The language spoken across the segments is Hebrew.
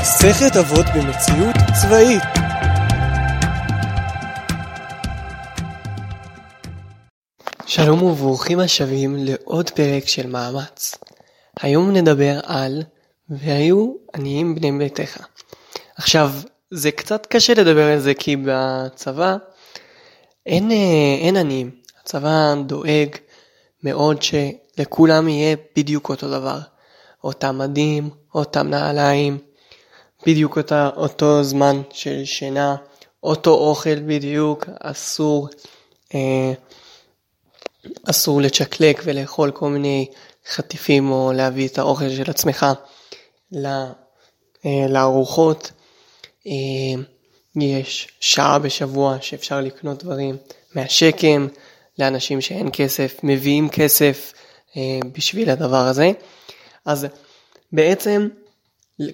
מסכת אבות במציאות צבאית שלום וברוכים השבים לעוד פרק של מאמץ. היום נדבר על והיו עניים בני ביתך. עכשיו, זה קצת קשה לדבר על זה כי בצבא אין, אה, אין עניים. הצבא דואג מאוד שלכולם יהיה בדיוק אותו דבר. אותם מדים, אותם נעליים, בדיוק אותה, אותו זמן של שינה, אותו אוכל בדיוק, אסור, אה, אסור לצ'קלק ולאכול כל מיני חטיפים או להביא את האוכל של עצמך אה, לארוחות. אה, יש שעה בשבוע שאפשר לקנות דברים מהשקם לאנשים שאין כסף, מביאים כסף אה, בשביל הדבר הזה. אז בעצם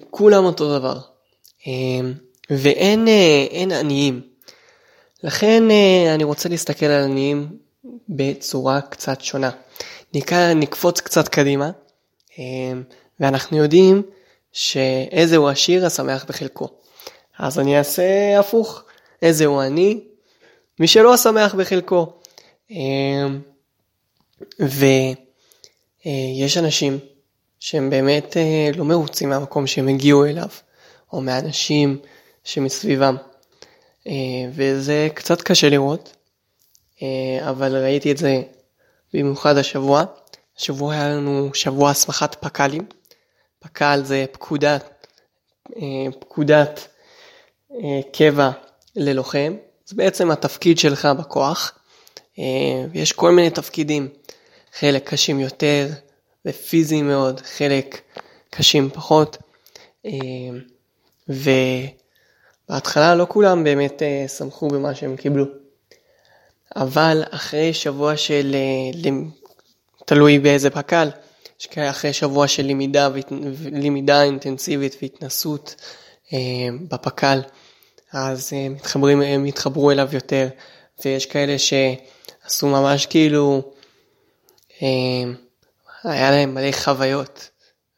כולם אותו דבר. אמ, ואין אה, עניים. לכן אה, אני רוצה להסתכל על עניים בצורה קצת שונה. נקפוץ קצת קדימה, אמ, ואנחנו יודעים שאיזה הוא עשיר השמח בחלקו. אז אני אעשה הפוך, איזה הוא עני, מי שלא השמח בחלקו. אמ, ויש אנשים שהם באמת אה, לא מרוצים מהמקום שהם הגיעו אליו, או מהאנשים שמסביבם. אה, וזה קצת קשה לראות, אה, אבל ראיתי את זה במיוחד השבוע. השבוע היה לנו שבוע הסמכת פק"לים. פק"ל זה פקודת, פקודת קבע ללוחם. זה בעצם התפקיד שלך בכוח. ויש כל מיני תפקידים, חלק קשים יותר, ופיזיים מאוד, חלק קשים פחות. אה, ובהתחלה לא כולם באמת אה, שמחו במה שהם קיבלו. אבל אחרי שבוע של, אה, תלוי באיזה פק"ל, אחרי שבוע של למידה, למידה אינטנסיבית והתנסות בפק"ל, אז מתחברים, הם התחברו אליו יותר, ויש כאלה שעשו ממש כאילו היה להם מלא חוויות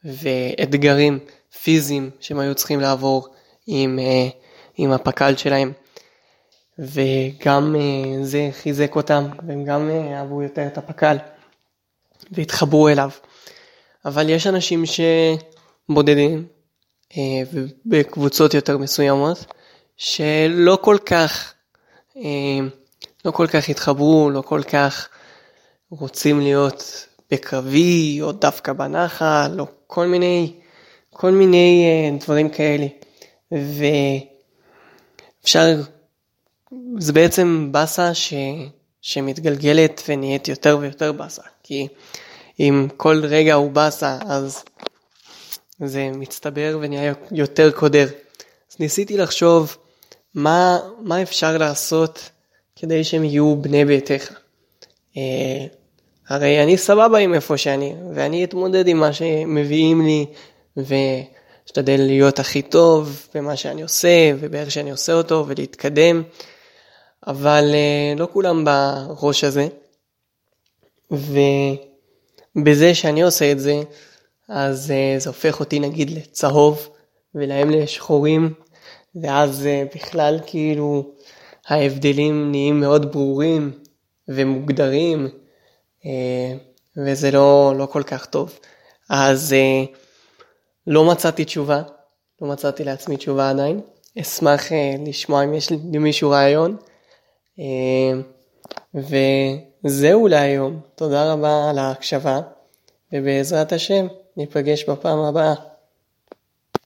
ואתגרים פיזיים שהם היו צריכים לעבור עם, אה, עם הפק"ל שלהם. וגם אה, זה חיזק אותם, והם גם אה, אהבו יותר את הפק"ל והתחברו אליו. אבל יש אנשים שבודדים ובקבוצות יותר מסוימות שלא כל כך, לא כל כך התחברו, לא כל כך רוצים להיות בקרבי, או דווקא בנחל, או כל מיני, כל מיני uh, דברים כאלה. ואפשר, זה בעצם באסה ש, שמתגלגלת ונהיית יותר ויותר באסה, כי אם כל רגע הוא באסה, אז זה מצטבר ונהיה יותר קודר. אז ניסיתי לחשוב מה, מה אפשר לעשות כדי שהם יהיו בני ביתך. הרי אני סבבה עם איפה שאני, ואני אתמודד עם מה שמביאים לי, ואשתדל להיות הכי טוב במה שאני עושה, ובאיך שאני עושה אותו, ולהתקדם, אבל אה, לא כולם בראש הזה, ובזה שאני עושה את זה, אז אה, זה הופך אותי נגיד לצהוב, ולהם לשחורים, ואז אה, בכלל כאילו ההבדלים נהיים מאוד ברורים ומוגדרים. אה, וזה לא, לא כל כך טוב. אז אה, לא מצאתי תשובה, לא מצאתי לעצמי תשובה עדיין. אשמח אה, לשמוע אם יש למישהו רעיון. וזהו להיום. תודה רבה על ההקשבה, ובעזרת השם ניפגש בפעם הבאה.